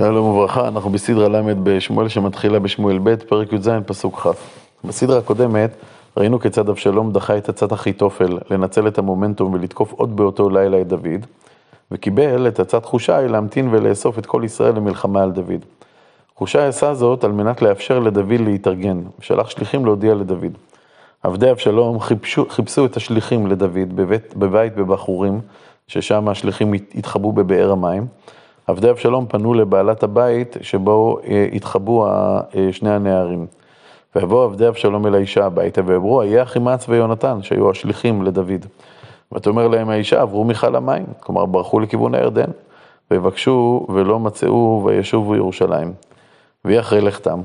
שלום וברכה, אנחנו בסדרה ל' בשמואל שמתחילה בשמואל ב', פרק י"ז, פסוק כ'. בסדרה הקודמת ראינו כיצד אבשלום דחה את עצת אחיתופל לנצל את המומנטום ולתקוף עוד באותו לילה את דוד, וקיבל את עצת חושי להמתין ולאסוף את כל ישראל למלחמה על דוד. חושי עשה זאת על מנת לאפשר לדוד להתארגן, ושלח שליחים להודיע לדוד. עבדי אבשלום חיפשו, חיפשו את השליחים לדוד בבית, בבית בבחורים, ששם השליחים התחבאו בבאר המים. עבדי אבשלום פנו לבעלת הבית שבו אה, התחבאו אה, שני הנערים. ויבואו עבדי אבשלום אל האישה הביתה ויאמרו, איה אחימץ ויונתן, שהיו השליחים לדוד. ותאמר להם האישה, עברו מיכל המים, כלומר ברחו לכיוון הירדן, ויבקשו ולא מצאו וישובו ירושלים. ויהי אחרי לכתם.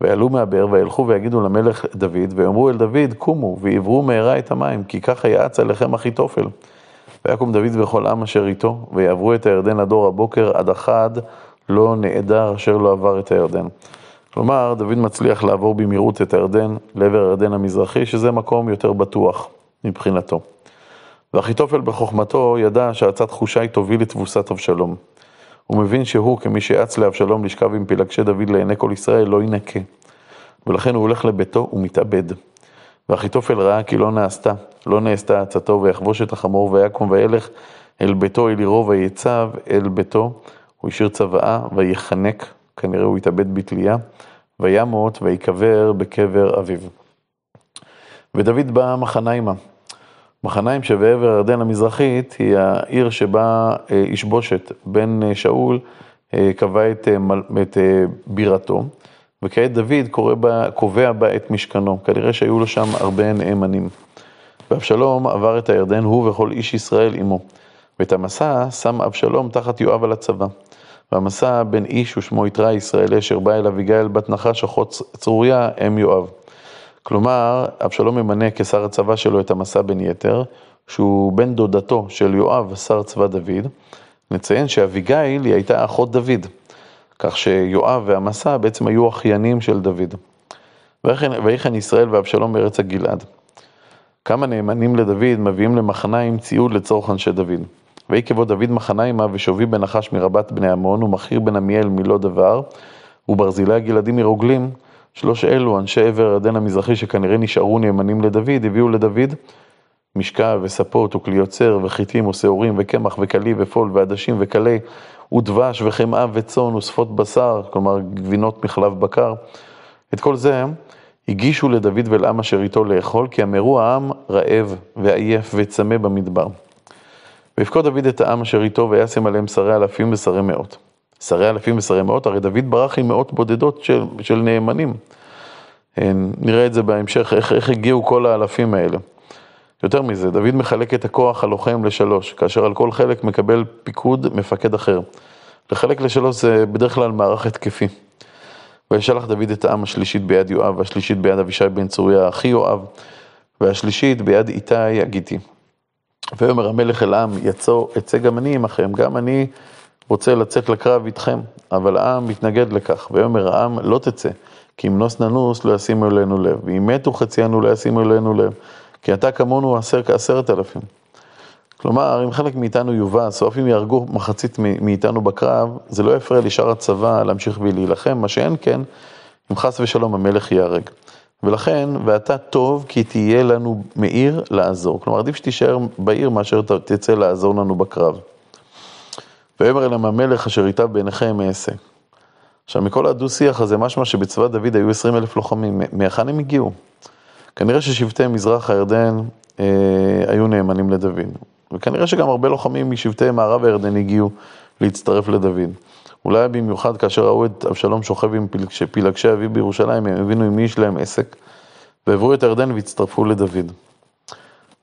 ויעלו מהבאר וילכו ויגידו למלך דוד, ויאמרו אל דוד, קומו ועברו מהרה את המים, כי ככה יעץ עליכם אחיתופל. ויקום דוד וכל עם אשר איתו, ויעברו את הירדן לדור הבוקר, עד אחד לא נעדר אשר לא עבר את הירדן. כלומר, דוד מצליח לעבור במהירות את הירדן לעבר הירדן המזרחי, שזה מקום יותר בטוח מבחינתו. ואחיתופל בחוכמתו ידע שהצעת חושי תוביל לתבוסת אבשלום. הוא מבין שהוא, כמי שיעץ לאבשלום לשכב עם פלגשי דוד לעיני כל ישראל, לא ינקה. ולכן הוא הולך לביתו ומתאבד. ואחיתופל ראה כי לא נעשתה, לא נעשתה עצתו, ויחבוש את החמור, ויקום וילך אל ביתו אל עירו, ויצב אל ביתו, הוא השאיר צוואה, ויחנק, כנראה הוא התאבד בתלייה, וימות, ויקבר בקבר אביו. ודוד בא מחניימה. מחניים שבעבר הירדן המזרחית היא העיר שבה אה, בושת, בן אה, שאול, אה, קבע את, את בירתו. וכעת דוד קובע בה את משכנו, כנראה שהיו לו שם הרבה נאמנים. ואבשלום עבר את הירדן, הוא וכל איש ישראל עמו. ואת המסע שם אבשלום תחת יואב על הצבא. והמסע בין איש ושמו יתרה ישראלי, אשר בא אל אביגיל בת נחש אחות צרוריה, אם יואב. כלומר, אבשלום ממנה כשר הצבא שלו את המסע בן יתר, שהוא בן דודתו של יואב, שר צבא דוד. נציין שאביגיל היא הייתה אחות דוד. כך שיואב והמסע בעצם היו אחיינים של דוד. ויחן ישראל ואבשלום בארץ הגלעד. כמה נאמנים לדוד מביאים למחניים ציוד לצורך אנשי דוד. ויהי כבוד דוד מחניימה ושובי בנחש מרבת בני עמון ומכיר בן עמיאל מלא דבר וברזילי הגלעדים מרוגלים שלוש אלו אנשי עבר הירדן המזרחי שכנראה נשארו נאמנים לדוד הביאו לדוד משכב וספות וכלי יוצר וחיטים ושעורים וקמח וקלי ופול ועדשים וקלי ודבש וחמאה וצאן ושפות בשר, כלומר גבינות מחלב בקר. את כל זה הגישו לדוד ולעם אשר איתו לאכול, כי אמרו העם רעב ועייף וצמא במדבר. ויפקוד דוד את העם אשר איתו וישם עליהם שרי אלפים ושרי מאות. שרי אלפים ושרי מאות, הרי דוד ברח עם מאות בודדות של, של נאמנים. אה, נראה את זה בהמשך, איך, איך הגיעו כל האלפים האלה. יותר מזה, דוד מחלק את הכוח הלוחם לשלוש, כאשר על כל חלק מקבל פיקוד מפקד אחר. לחלק לשלוש זה בדרך כלל מערך התקפי. וישלח דוד את העם השלישית ביד יואב, והשלישית ביד אבישי בן צוריה אחי יואב, והשלישית ביד איתי הגיתי. ויאמר המלך אל העם, יצאו, אצא גם אני עמכם, גם אני רוצה לצאת לקרב איתכם, אבל העם מתנגד לכך. ויאמר העם, לא תצא, כי אם נוס ננוס לא ישימו אלינו לב, ואם מתו חציינו לא ישימו אלינו לב. כי אתה כמונו עשר כעשרת אלפים. כלומר, אם חלק מאיתנו יובס, או אף אם יהרגו מחצית מאיתנו בקרב, זה לא יפריע לשאר הצבא להמשיך ולהילחם, מה שאין כן, אם חס ושלום המלך ייהרג. ולכן, ואתה טוב כי תהיה לנו מעיר לעזור. כלומר, עדיף שתישאר בעיר מאשר תצא לעזור לנו בקרב. ויאמר אליהם המלך אשר ייטב בעיניכם אעשה. עכשיו, מכל הדו-שיח הזה, משמע שבצבא דוד היו עשרים אלף לוחמים, מהיכן הם הגיעו? כנראה ששבטי מזרח הירדן אה, היו נאמנים לדוד, וכנראה שגם הרבה לוחמים משבטי מערב הירדן הגיעו להצטרף לדוד. אולי במיוחד כאשר ראו את אבשלום שוכב עם פלגשי אביו בירושלים, הם הבינו עם מי יש להם עסק, ועברו את הירדן והצטרפו לדוד.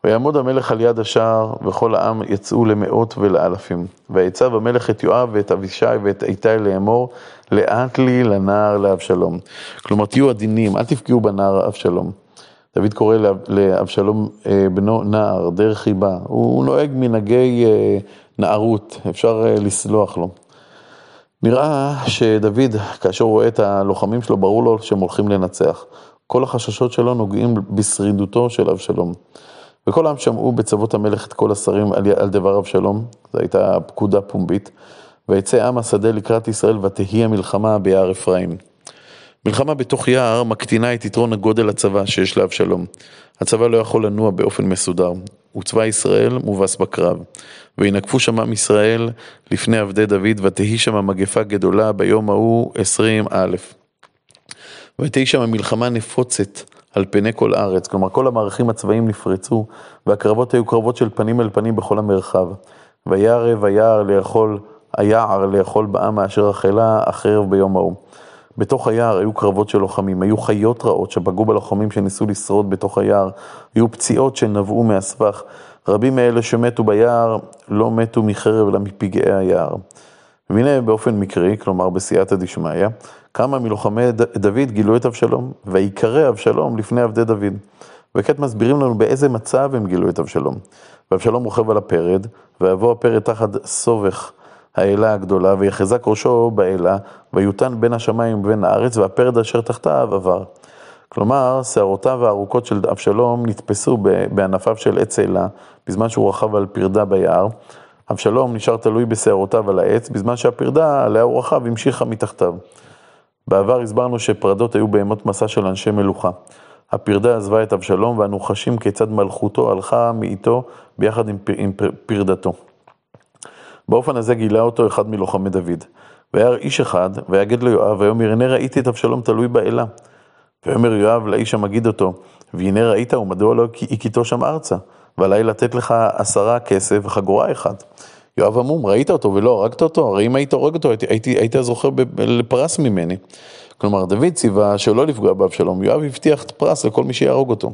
ויעמוד המלך על יד השער, וכל העם יצאו למאות ולאלפים. ויצב המלך את יואב ואת אבישי ואת איתי לאמור, לאט לי לנער לאבשלום. כלומר, תהיו עדינים, אל תפגעו בנער אבשלום. דוד קורא לאבשלום אה, בנו נער, דרך חיבה. הוא נוהג מנהגי אה, נערות, אפשר אה, לסלוח לו. נראה שדוד, כאשר הוא רואה את הלוחמים שלו, ברור לו שהם הולכים לנצח. כל החששות שלו נוגעים בשרידותו של אבשלום. וכל העם שמעו בצוות המלך את כל השרים על, דבר אבשלום, זו הייתה פקודה פומבית. ויצא עם השדה לקראת ישראל ותהי המלחמה ביער אפרים. מלחמה בתוך יער מקטינה את יתרון הגודל הצבא שיש לאבשלום. הצבא לא יכול לנוע באופן מסודר, וצבא ישראל מובס בקרב. וינקפו שם עם ישראל לפני עבדי דוד, ותהי שם מגפה גדולה ביום ההוא עשרים א'. ותהי שם מלחמה נפוצת על פני כל הארץ, כלומר כל המערכים הצבאיים נפרצו, והקרבות היו קרבות של פנים אל פנים בכל המרחב. וירב היער לאכול, היער לאכול בעם מאשר החלה החרב ביום ההוא. בתוך היער היו קרבות של לוחמים, היו חיות רעות שפגעו בלוחמים שניסו לשרוד בתוך היער, היו פציעות שנבעו מהסבך. רבים מאלה שמתו ביער לא מתו מחרב אלא מפגעי היער. והנה באופן מקרי, כלומר בסייעתא דשמיא, כמה מלוחמי דוד גילו את אבשלום, ויקרא אבשלום לפני עבדי דוד. וכעת מסבירים לנו באיזה מצב הם גילו את אבשלום. ואבשלום רוכב על הפרד, ויבוא הפרד תחת סובך האלה הגדולה, ויחזק ראשו באלה, ויותן בין השמיים ובין הארץ, והפרד אשר תחתיו עבר. כלומר, שערותיו הארוכות של אבשלום נתפסו בענפיו של עץ אלה, בזמן שהוא רכב על פרדה ביער. אבשלום נשאר תלוי בשערותיו על העץ, בזמן שהפרדה עליה הוא רכב המשיכה מתחתיו. בעבר הסברנו שפרדות היו בהמות מסע של אנשי מלוכה. הפרדה עזבה את אבשלום, ואנו חשים כיצד מלכותו הלכה מאיתו ביחד עם, עם פרדתו. באופן הזה גילה אותו אחד מלוחמי דוד. והיה איש אחד, ויגד לו יואב, ויאמר הנה ראיתי את אבשלום תלוי באלה. ויאמר יואב לאיש המגיד אותו, והנה ראית ומדוע לא הכיתו שם ארצה, ועליי לתת לך עשרה כסף וחגורה אחת. יואב עמום, ראית אותו ולא הרגת אותו? הרי אם היית הורג אותו, הייתי, היית זוכר לפרס ממני. כלומר, דוד ציווה שלא לפגוע באבשלום, יואב הבטיח פרס לכל מי שיהרוג אותו.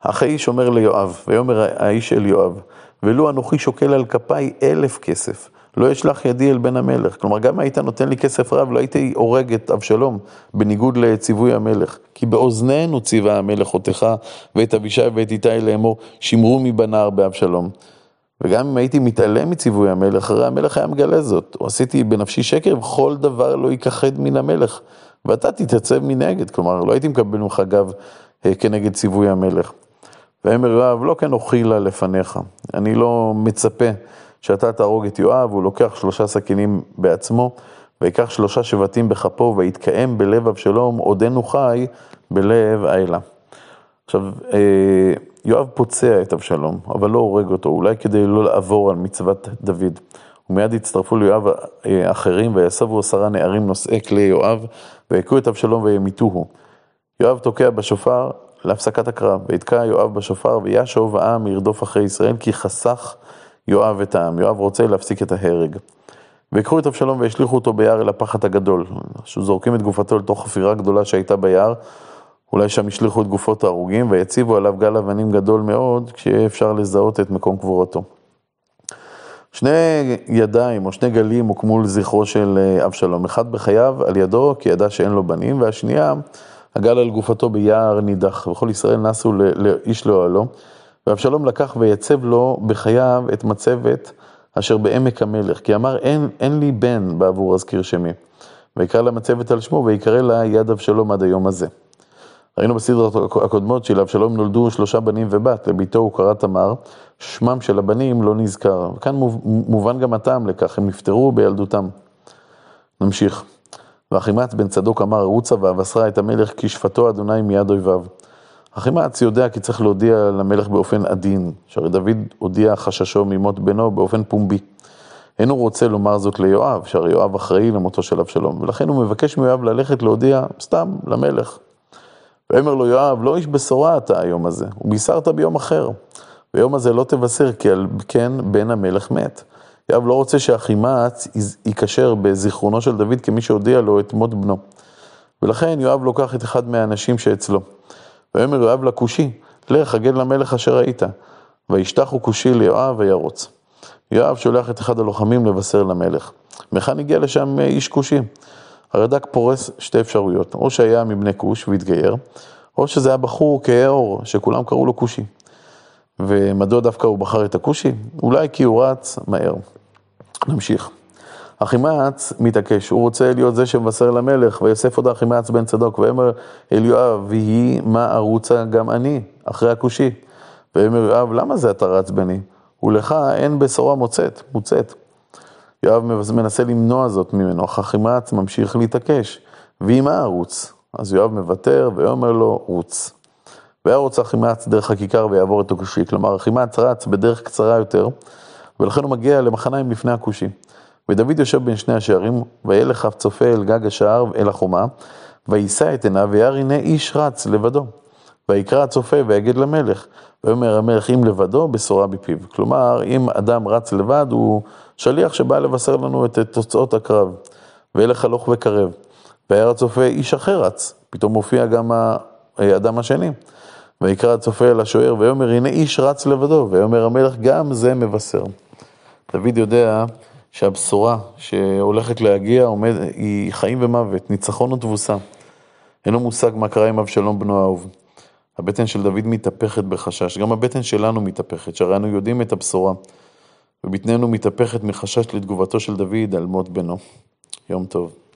אך האיש אומר ליואב, ויאמר האיש אל יואב, ולו אנוכי שוקל על כפיי אלף כסף, לא אשלח ידי אל בן המלך. כלומר, גם אם היית נותן לי כסף רב, לא הייתי הורג את אבשלום, בניגוד לציווי המלך. כי באוזנינו ציווה המלך אותך, ואת אבישי ואת איתי לאמור, שמרו מבנר באבשלום. וגם אם הייתי מתעלם מציווי המלך, הרי המלך היה מגלה זאת. או עשיתי בנפשי שקר, וכל דבר לא ייכחד מן המלך. ואתה תתייצב מנגד, כלומר, לא הייתי מקבל ממך גב אה, כנגד ציווי המלך. ואמר יואב, לא כן אוכילה לפניך. אני לא מצפה שאתה תהרוג את יואב, הוא לוקח שלושה סכינים בעצמו, ויקח שלושה שבטים בכפו, ויתקיים בלב אבשלום, עודנו חי בלב האלה. עכשיו, אה, יואב פוצע את אבשלום, אבל לא הורג אותו, אולי כדי לא לעבור על מצוות דוד. ומיד הצטרפו ליואב אה, אחרים, ויסבו עשרה נערים נושאי כלי יואב, ויכו את אבשלום וימיתוהו. יואב תוקע בשופר להפסקת הקרב, ויתקע יואב בשופר, וישוב העם ירדוף אחרי ישראל, כי חסך יואב את העם. יואב רוצה להפסיק את ההרג. ויקחו את אבשלום והשליכו אותו ביער אל הפחת הגדול. שזורקים את גופתו לתוך חפירה גדולה שהייתה ביער, אולי שם השליכו את גופות ההרוגים, ויציבו עליו גל אבנים גדול מאוד, כשיהיה אפשר לזהות את מקום קבורתו. שני ידיים או שני גלים הוקמו לזכרו של אה, אבשלום, אחד בחייו על ידו כי ידע שאין לו בנים, והשנייה הגל על גופתו ביער נידח, וכל ישראל נסו לאיש לאוהלו, ואבשלום לקח ויצב לו בחייו את מצבת אשר בעמק המלך, כי אמר אין, אין לי בן בעבור אזכיר שמי. ויקרא למצבת על שמו ויקרא לה יד אבשלום עד היום הזה. ראינו בסדרות הקודמות שלאבשלום נולדו שלושה בנים ובת, לביתו הוא קרא תמר, שמם של הבנים לא נזכר. וכאן מובן גם הטעם לכך, הם נפטרו בילדותם. נמשיך. ואחימץ בן צדוק אמר, רוצה ואבשרה את המלך כי שפטו אדוני מיד אויביו. אחימץ יודע כי צריך להודיע למלך באופן עדין, שהרי דוד הודיע חששו ממות בנו באופן פומבי. אין הוא רוצה לומר זאת ליואב, שהרי יואב אחראי למותו של אבשלום, ולכן הוא מבקש מיואב ללכת להודיע סתם למלך. ואומר לו יואב, לא איש בשורה אתה היום הזה, ובישרת ביום אחר. ביום הזה לא תבשר, כי על כן בן המלך מת. יואב לא רוצה שאחימץ ייקשר בזיכרונו של דוד כמי שהודיע לו את מות בנו. ולכן יואב לוקח את אחד מהאנשים שאצלו. ויאמר יואב לכושי, לך הגד למלך אשר ראית. וישתחו כושי ליואב וירוץ. יואב שולח את אחד הלוחמים לבשר למלך. מכאן הגיע לשם איש כושי. הרד"ק פורס שתי אפשרויות, או שהיה מבני כוש והתגייר, או שזה היה בחור כהאור, שכולם קראו לו כושי. ומדוע דווקא הוא בחר את הכושי? אולי כי הוא רץ מהר. נמשיך. אחימץ מתעקש, הוא רוצה להיות זה שמבשר למלך, ויוסף עוד אחימץ בן צדוק, ויאמר אל יואב, ויהי מה ערוצה גם אני, אחרי הכושי. ויאמר יואב, למה זה אתה רץ בני? ולך אין בשורה מוצאת, מוצאת. יואב מנסה למנוע זאת ממנו, אך אחימץ ממשיך להתעקש. ואם מה ערוץ? אז יואב מוותר ואומר לו, רוץ. וירוץ אחימץ דרך הכיכר ויעבור את הכושי. כלומר, אחימץ רץ בדרך קצרה יותר, ולכן הוא מגיע למחניים לפני הכושי. ודוד יושב בין שני השערים, וילך אף צופה אל גג השער אל החומה, ויישא את עיניו, וירא הנה איש רץ לבדו. ויקרא הצופה ויגד למלך, ויאמר המלך אם לבדו, בשורה בפיו. כלומר, אם אדם רץ לבד, הוא שליח שבא לבשר לנו את תוצאות הקרב. וילך הלוך וקרב. וירא הצופה איש אחר רץ, פתאום מופיע גם האדם השני. ויקרא הצופה אל השוער, ויאמר הנה איש רץ לבדו, ויאמר המלך גם זה מבשר. דוד יודע שהבשורה שהולכת להגיע עומד, היא חיים ומוות, ניצחון ותבוסה. אין לו מושג מה קרה עם אבשלום בנו האהוב. הבטן של דוד מתהפכת בחשש, גם הבטן שלנו מתהפכת, שהרי אנו יודעים את הבשורה. ובטננו מתהפכת מחשש לתגובתו של דוד על מות בנו. יום טוב.